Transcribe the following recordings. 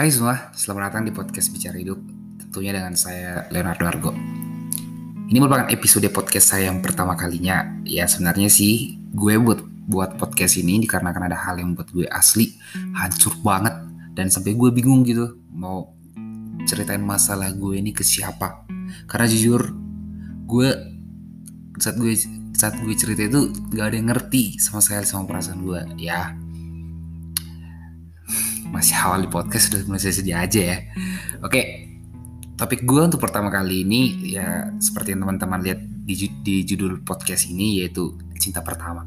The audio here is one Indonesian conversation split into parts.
Hai semua, selamat datang di podcast Bicara Hidup. Tentunya dengan saya Leonardo Argo. Ini merupakan episode podcast saya yang pertama kalinya. Ya sebenarnya sih gue buat buat podcast ini dikarenakan ada hal yang buat gue asli hancur banget dan sampai gue bingung gitu mau ceritain masalah gue ini ke siapa. Karena jujur gue saat gue saat gue cerita itu gak ada yang ngerti sama sekali sama perasaan gue. Ya masih awal di podcast sudah mulai saja aja ya. Oke, topik gue untuk pertama kali ini ya seperti yang teman-teman lihat di, di judul podcast ini yaitu cinta pertama.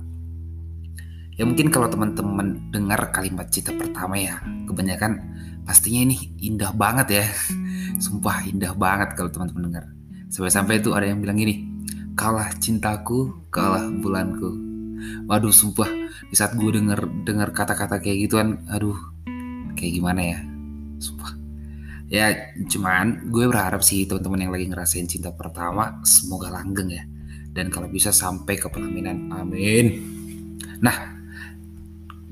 Ya mungkin kalau teman-teman dengar kalimat cinta pertama ya kebanyakan pastinya ini indah banget ya. Sumpah indah banget kalau teman-teman dengar. Sampai-sampai itu ada yang bilang gini, kalah cintaku, kalah bulanku. Waduh sumpah di saat gue denger dengar kata-kata kayak gituan, aduh kayak gimana ya? Sumpah. Ya cuman gue berharap sih teman-teman yang lagi ngerasain cinta pertama semoga langgeng ya. Dan kalau bisa sampai ke pelaminan amin. Nah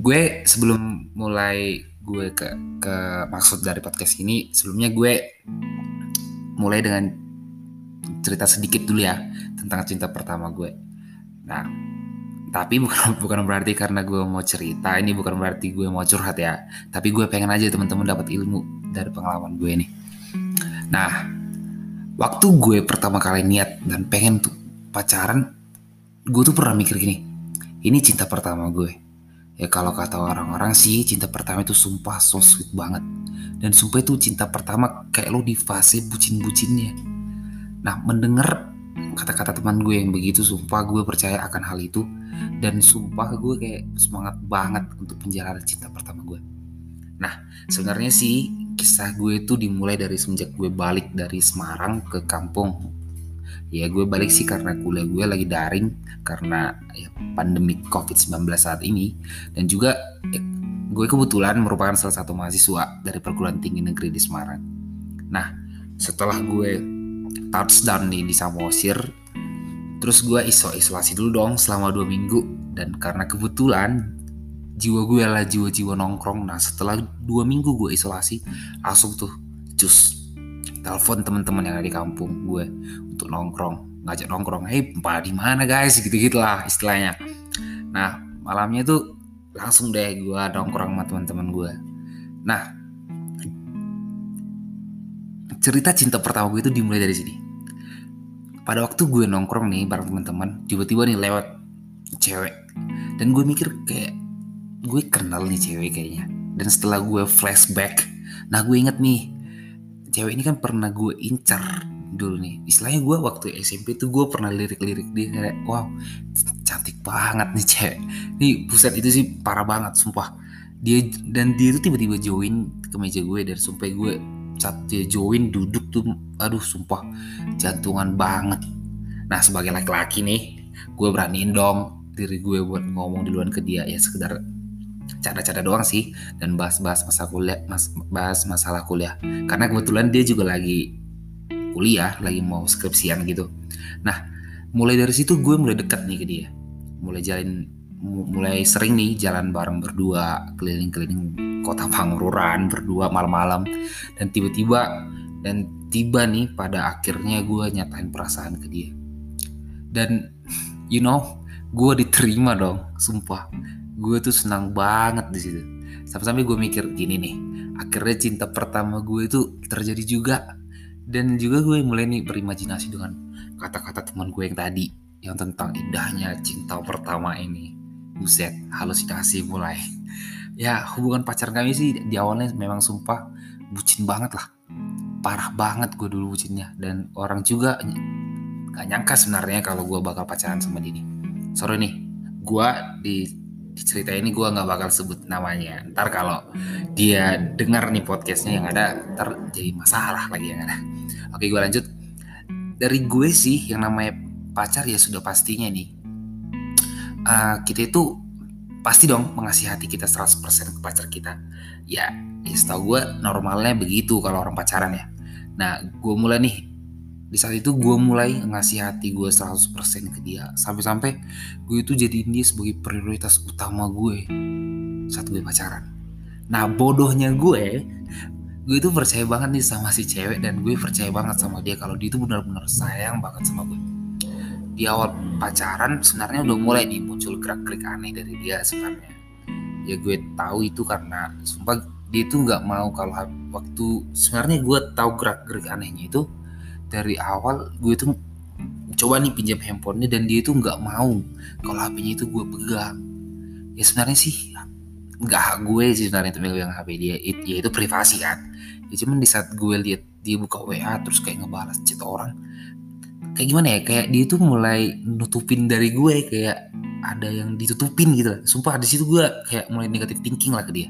gue sebelum mulai gue ke ke maksud dari podcast ini sebelumnya gue mulai dengan cerita sedikit dulu ya tentang cinta pertama gue. Nah tapi bukan bukan berarti karena gue mau cerita ini bukan berarti gue mau curhat ya. Tapi gue pengen aja teman-teman dapat ilmu dari pengalaman gue nih nah waktu gue pertama kali niat dan pengen tuh pacaran gue tuh pernah mikir gini ini cinta pertama gue. Ya kalau kata orang-orang sih cinta pertama itu sumpah so sweet banget. Dan sumpah itu cinta pertama kayak lo di fase bucin-bucinnya. Nah mendengar kata-kata teman gue yang begitu sumpah gue percaya akan hal itu. Dan sumpah gue kayak semangat banget untuk penjalanan cinta pertama gue. Nah sebenarnya sih kisah gue itu dimulai dari semenjak gue balik dari Semarang ke kampung. Ya gue balik sih karena kuliah gue lagi daring karena ya, pandemi COVID-19 saat ini. Dan juga ya, gue kebetulan merupakan salah satu mahasiswa dari perguruan tinggi negeri di Semarang. Nah setelah gue touchdown nih di Samosir. Terus gue iso isolasi dulu dong selama dua minggu. Dan karena kebetulan jiwa gue adalah jiwa-jiwa nongkrong. Nah setelah dua minggu gue isolasi langsung tuh cus telepon teman-teman yang ada di kampung gue untuk nongkrong. Ngajak nongkrong hei pak di mana guys? Gitu gitulah istilahnya. Nah malamnya tuh langsung deh gue nongkrong sama teman-teman gue nah cerita cinta pertama gue itu dimulai dari sini. Pada waktu gue nongkrong nih bareng teman-teman tiba-tiba nih lewat cewek. Dan gue mikir kayak gue kenal nih cewek kayaknya. Dan setelah gue flashback nah gue inget nih cewek ini kan pernah gue incar dulu nih. Istilahnya gue waktu SMP tuh gue pernah lirik-lirik dia kayak wow cantik banget nih cewek. Nih buset itu sih parah banget sumpah. Dia dan dia tuh tiba-tiba join ke meja gue dan sumpah gue saat dia join duduk tuh aduh sumpah jantungan banget. Nah sebagai laki-laki nih gue beraniin dong diri gue buat ngomong duluan ke dia. Ya sekedar cara-cara doang sih dan bahas-bahas masa kuliah mas, bahas masalah kuliah. Karena kebetulan dia juga lagi kuliah lagi mau skripsian gitu. Nah mulai dari situ gue mulai dekat nih ke dia. Mulai jalin mulai sering nih jalan bareng berdua keliling-keliling kota Pangururan berdua malam-malam. Dan tiba-tiba dan tiba nih pada akhirnya gue nyatain perasaan ke dia. Dan you know gue diterima dong sumpah. Gue tuh senang banget di situ. Sampai-sampai gue mikir gini nih akhirnya cinta pertama gue itu terjadi juga. Dan juga gue mulai nih berimajinasi dengan kata-kata teman gue yang tadi yang tentang indahnya cinta pertama ini. Buset halusinasi mulai ya hubungan pacaran kami sih di awalnya memang sumpah bucin banget lah. Parah banget gue dulu bucinnya. Dan orang juga gak nyangka sebenarnya kalau gue bakal pacaran sama Dini. Sorry nih gue di, di cerita ini gue nggak bakal sebut namanya. Ntar kalau dia dengar nih podcastnya yang ada ntar jadi masalah lagi yang ada. Oke gue lanjut. Dari gue sih yang namanya pacar ya sudah pastinya nih. Uh, kita itu pasti dong mengasih hati kita 100% ke pacar kita. Ya, ya gue normalnya begitu kalau orang pacaran ya. Nah, gue mulai nih di saat itu gue mulai ngasih hati gue 100% ke dia sampai-sampai gue itu jadi dia sebagai prioritas utama gue saat gue pacaran nah bodohnya gue gue tuh percaya banget nih sama si cewek dan gue percaya banget sama dia kalau dia tuh benar-benar sayang banget sama gue di awal pacaran sebenarnya udah mulai nih muncul gerak-gerik aneh dari dia sebenarnya. Ya gue tahu itu karena sumpah dia tuh nggak mau kalau waktu sebenarnya gue tahu gerak-gerik anehnya itu dari awal gue tuh coba nih pinjam handphonenya dan dia itu nggak mau. Kalau HP-nya itu gue pegang. Ya sebenarnya sih nggak hak gue sih sebenarnya itu megang HP dia. It, ya itu privasi kan. Ya cuman di saat gue lihat dia buka WA terus kayak ngebalas chat orang kayak gimana ya kayak dia tuh mulai nutupin dari gue kayak ada yang ditutupin gitu lah. Sumpah di situ gue kayak mulai negatif thinking lah ke dia.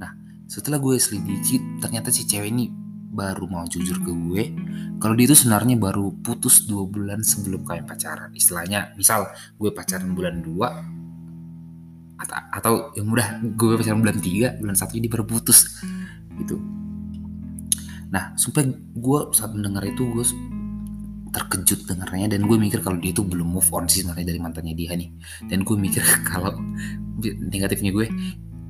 Nah setelah gue selidiki ternyata si cewek ini baru mau jujur ke gue. Kalau dia itu sebenarnya baru putus dua bulan sebelum kalian pacaran. Istilahnya misal gue pacaran bulan 2 atau, atau yang mudah gue pacaran bulan 3 bulan satu ini baru putus gitu. Nah supaya gue saat mendengar itu gue terkejut dengarnya dan gue mikir kalau dia itu belum move on sih sebenarnya dari mantannya dia nih. Dan gue mikir kalau negatifnya gue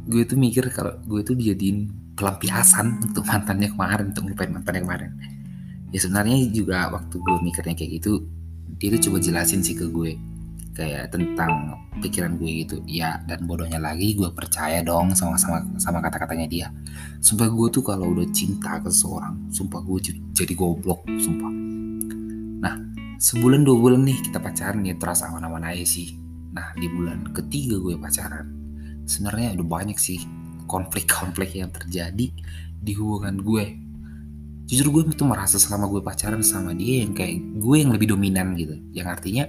gue tuh mikir kalau gue tuh dijadiin pelampiasan untuk mantannya kemarin untuk ngelupain mantannya kemarin. Ya sebenarnya juga waktu gue mikirnya kayak gitu dia tuh coba jelasin sih ke gue kayak tentang pikiran gue gitu. Ya dan bodohnya lagi gue percaya dong sama sama sama kata-katanya dia. Sumpah gue tuh kalau udah cinta ke seseorang sumpah gue jadi goblok sumpah sebulan dua bulan nih kita pacaran ya terasa aman-aman aja sih. Nah di bulan ketiga gue pacaran sebenarnya udah banyak sih konflik-konflik yang terjadi di hubungan gue. Jujur gue tuh merasa selama gue pacaran sama dia yang kayak gue yang lebih dominan gitu. Yang artinya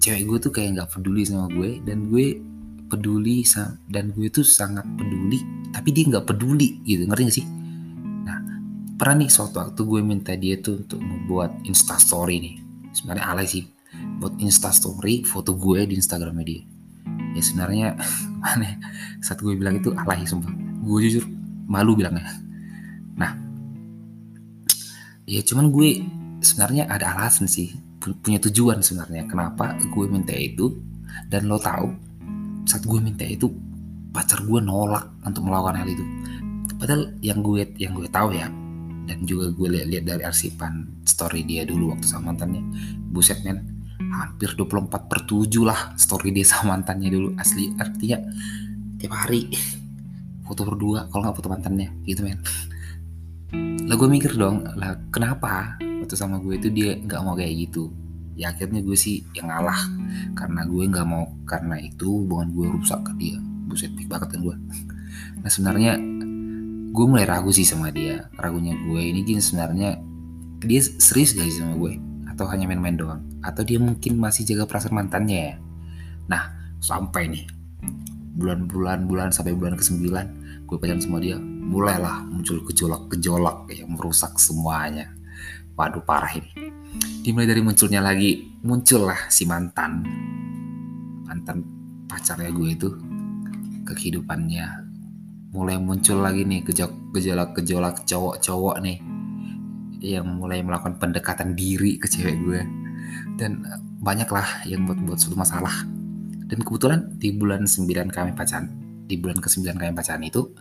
cewek gue tuh kayak nggak peduli sama gue dan gue peduli dan gue tuh sangat peduli tapi dia nggak peduli gitu ngerti gak sih? Nah pernah nih suatu waktu gue minta dia tuh untuk membuat instastory nih sebenarnya alay sih. Buat instastory foto gue di instagramnya dia. Ya sebenarnya mana saat gue bilang itu alay sumpah. Gue jujur malu bilangnya. Nah ya cuman gue sebenarnya ada alasan sih. Punya tujuan sebenarnya. Kenapa gue minta itu? Dan lo tahu saat gue minta itu pacar gue nolak untuk melakukan hal itu. Padahal yang gue yang gue tahu ya dan juga gue lihat-lihat dari arsipan story dia dulu waktu sama mantannya. Buset men. Hampir 24 per 7 lah story dia sama mantannya dulu. Asli artinya tiap hari foto berdua kalau nggak foto mantannya. Gitu men. Lah gue mikir dong lah kenapa waktu sama gue itu dia nggak mau kayak gitu? Ya akhirnya gue sih yang ngalah. Karena gue nggak mau karena itu hubungan gue rusak ke dia. Buset pik banget kan gue. Nah sebenarnya gue mulai ragu sih sama dia ragunya gue ini gini sebenarnya dia serius gak sih sama gue atau hanya main-main doang atau dia mungkin masih jaga perasaan mantannya ya nah sampai nih bulan-bulan bulan sampai bulan ke-9 gue pacaran sama dia mulailah muncul gejolak-gejolak yang merusak semuanya. Waduh parah ini. Dimulai dari munculnya lagi, muncullah si mantan. Mantan pacarnya gue itu ke kehidupannya. Mulai muncul lagi nih gejolak-gejolak cowok-cowok nih. Yang mulai melakukan pendekatan diri ke cewek gue. Dan banyaklah yang buat-buat suatu masalah. Dan kebetulan di bulan 9 kami pacaran di bulan ke-9 kalian pacaran itu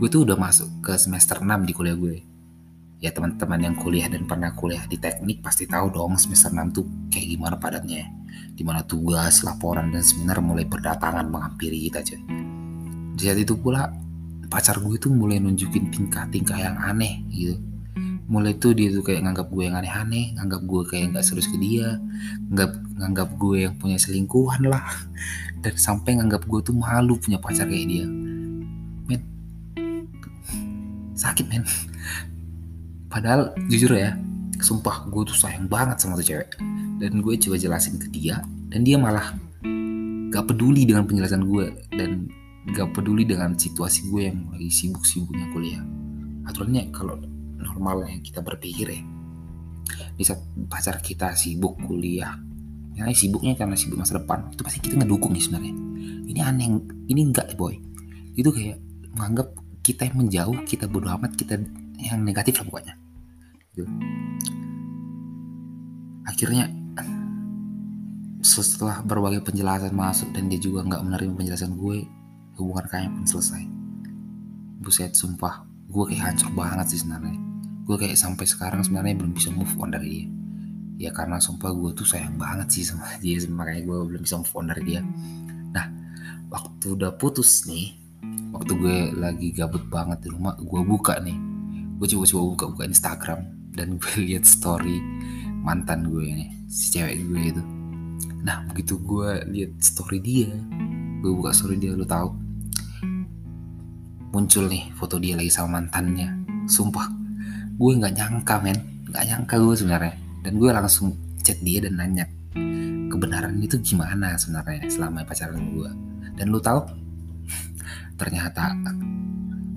gue tuh udah masuk ke semester 6 di kuliah gue. Ya teman-teman yang kuliah dan pernah kuliah di teknik pasti tahu dong semester 6 tuh kayak gimana padatnya. Di mana tugas, laporan, dan seminar mulai berdatangan menghampiri kita coy di saat itu pula pacar gue tuh mulai nunjukin tingkah-tingkah yang aneh gitu. Mulai tuh dia tuh kayak nganggap gue yang aneh-aneh nganggap gue kayak nggak serius ke dia nganggap nganggap gue yang punya selingkuhan lah. Dan sampai nganggap gue tuh malu punya pacar kayak dia. Men. Sakit men. Padahal jujur ya sumpah gue tuh sayang banget sama tuh cewek. Dan gue coba jelasin ke dia dan dia malah gak peduli dengan penjelasan gue dan gak peduli dengan situasi gue yang lagi sibuk-sibuknya kuliah. Aturannya kalau normalnya kita berpikir ya di saat pacar kita sibuk kuliah ya sibuknya karena sibuk masa depan itu pasti kita ngedukung nih sebenarnya. Ini aneh ini enggak boy. Itu kayak menganggap kita yang menjauh kita bodoh amat kita yang negatif lah pokoknya. Gitu. akhirnya setelah berbagai penjelasan masuk dan dia juga nggak menerima penjelasan gue hubungan kami pun selesai. Buset sumpah. Gue kayak hancur banget sih sebenarnya. Gue kayak sampai sekarang sebenarnya belum bisa move on dari dia. Ya karena sumpah gue tuh sayang banget sih sama dia. Makanya gue belum bisa move on dari dia. Nah waktu udah putus nih waktu gue lagi gabut banget di rumah gue buka nih. Gue coba-coba buka buka Instagram dan gue lihat story mantan gue nih si cewek gue itu. Nah begitu gue lihat story dia gue buka story dia lu tahu muncul nih foto dia lagi sama mantannya. Sumpah gue nggak nyangka men. Nggak nyangka gue sebenarnya. Dan gue langsung chat dia dan nanya kebenaran itu gimana sebenarnya selama pacaran gue? Dan lu tahu? Ternyata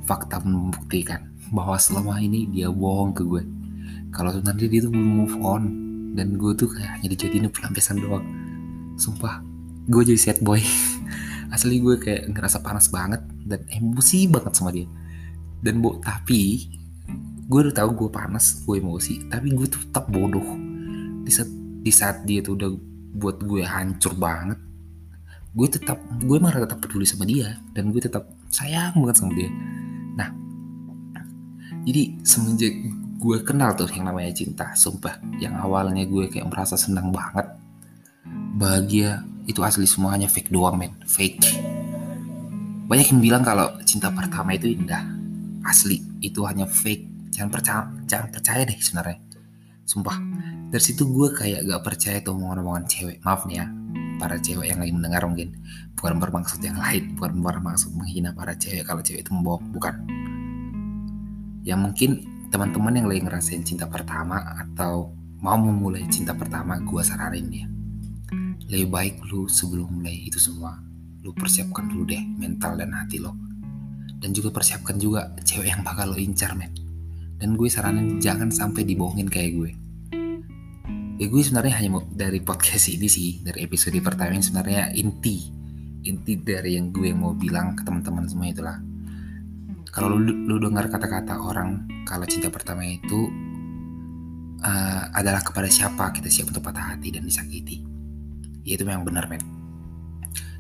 fakta membuktikan bahwa selama ini dia bohong ke gue. Kalau sebenarnya dia tuh belum move on. Dan gue tuh kayak hanya dijadiin pelampiasan doang. Sumpah gue jadi sad boy asli gue kayak ngerasa panas banget dan emosi banget sama dia. Dan bu tapi gue udah tahu gue panas gue emosi tapi gue tuh tetap bodoh. Di saat di saat dia tuh udah buat gue hancur banget gue tetap gue malah tetap peduli sama dia dan gue tetap sayang banget sama dia. Nah jadi semenjak gue kenal tuh yang namanya cinta sumpah yang awalnya gue kayak merasa senang banget bahagia itu asli semuanya fake doang men. Fake. Banyak yang bilang kalau cinta pertama itu indah. Asli itu hanya fake. Jangan percaya jangan percaya deh sebenarnya. Sumpah. Dari situ gue kayak gak percaya tuh omongan-omongan cewek. Maaf nih ya para cewek yang lagi mendengar mungkin. Bukan bermaksud yang lain. Bukan bermaksud menghina para cewek kalau cewek itu membohong. Bukan. Yang mungkin teman-teman yang lagi ngerasain cinta pertama atau mau memulai cinta pertama gue saranin ya lebih baik lu sebelum mulai itu semua lu persiapkan dulu deh mental dan hati lo. Dan juga persiapkan juga cewek yang bakal lo incar men. Dan gue saranin jangan sampai dibohongin kayak gue. Ya gue sebenarnya hanya mau dari podcast ini sih dari episode pertama ini sebenarnya inti inti dari yang gue mau bilang ke teman-teman semua itulah. Kalau lu, lu dengar kata-kata orang kalau cinta pertama itu uh, adalah kepada siapa kita siap untuk patah hati dan disakiti ya itu memang benar men.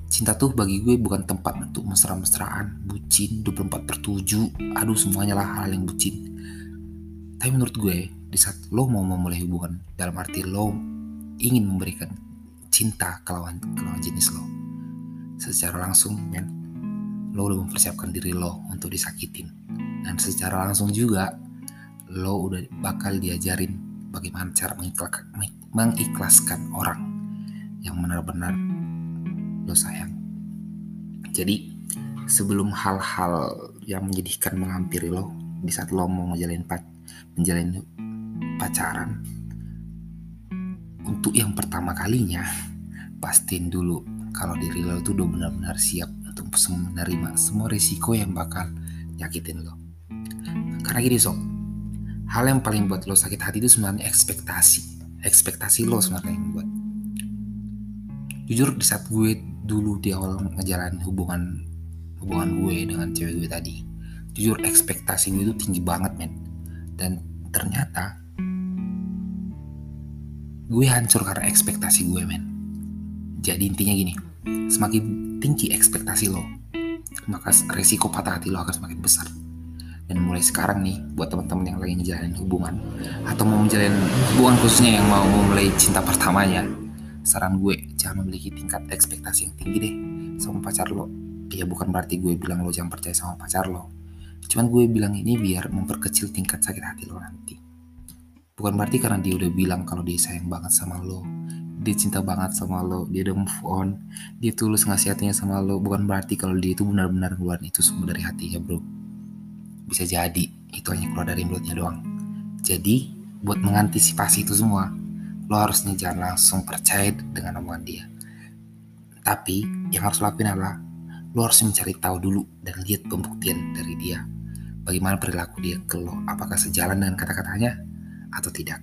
Cinta tuh bagi gue bukan tempat untuk mesra-mesraan bucin 24 per 7 aduh semuanya lah hal yang bucin. Tapi menurut gue di saat lo mau memulai hubungan dalam arti lo ingin memberikan cinta ke lawan, ke lawan jenis lo secara langsung men lo udah mempersiapkan diri lo untuk disakitin. Dan secara langsung juga lo udah bakal diajarin bagaimana cara mengikhlaskan orang yang benar-benar lo sayang. Jadi sebelum hal-hal yang menyedihkan menghampiri lo di saat lo mau menjalin pac menjalin pacaran untuk yang pertama kalinya pastiin dulu kalau diri lo tuh udah benar-benar siap untuk menerima semua risiko yang bakal nyakitin lo. Karena gini sob, hal yang paling buat lo sakit hati itu sebenarnya ekspektasi. Ekspektasi lo sebenarnya yang buat jujur di saat gue dulu di awal ngejalanin hubungan hubungan gue dengan cewek gue tadi jujur ekspektasi gue itu tinggi banget men. Dan ternyata gue hancur karena ekspektasi gue men. Jadi intinya gini semakin tinggi ekspektasi lo maka resiko patah hati lo akan semakin besar. Dan mulai sekarang nih buat teman-teman yang lagi ngejalanin hubungan atau mau menjalin hubungan khususnya yang mau memulai cinta pertamanya saran gue jangan memiliki tingkat ekspektasi yang tinggi deh sama pacar lo. Ya bukan berarti gue bilang lo jangan percaya sama pacar lo. Cuman gue bilang ini biar memperkecil tingkat sakit hati lo nanti. Bukan berarti karena dia udah bilang kalau dia sayang banget sama lo dia cinta banget sama lo dia udah move on dia tulus ngasih hatinya sama lo. Bukan berarti kalau dia itu benar-benar keluar itu semua dari hatinya bro. Bisa jadi itu hanya keluar dari mulutnya doang. Jadi buat mengantisipasi itu semua lo harusnya jangan langsung percaya dengan omongan dia. Tapi yang harus lakuin adalah lo harus mencari tahu dulu dan lihat pembuktian dari dia. Bagaimana perilaku dia ke lo, apakah sejalan dengan kata-katanya atau tidak.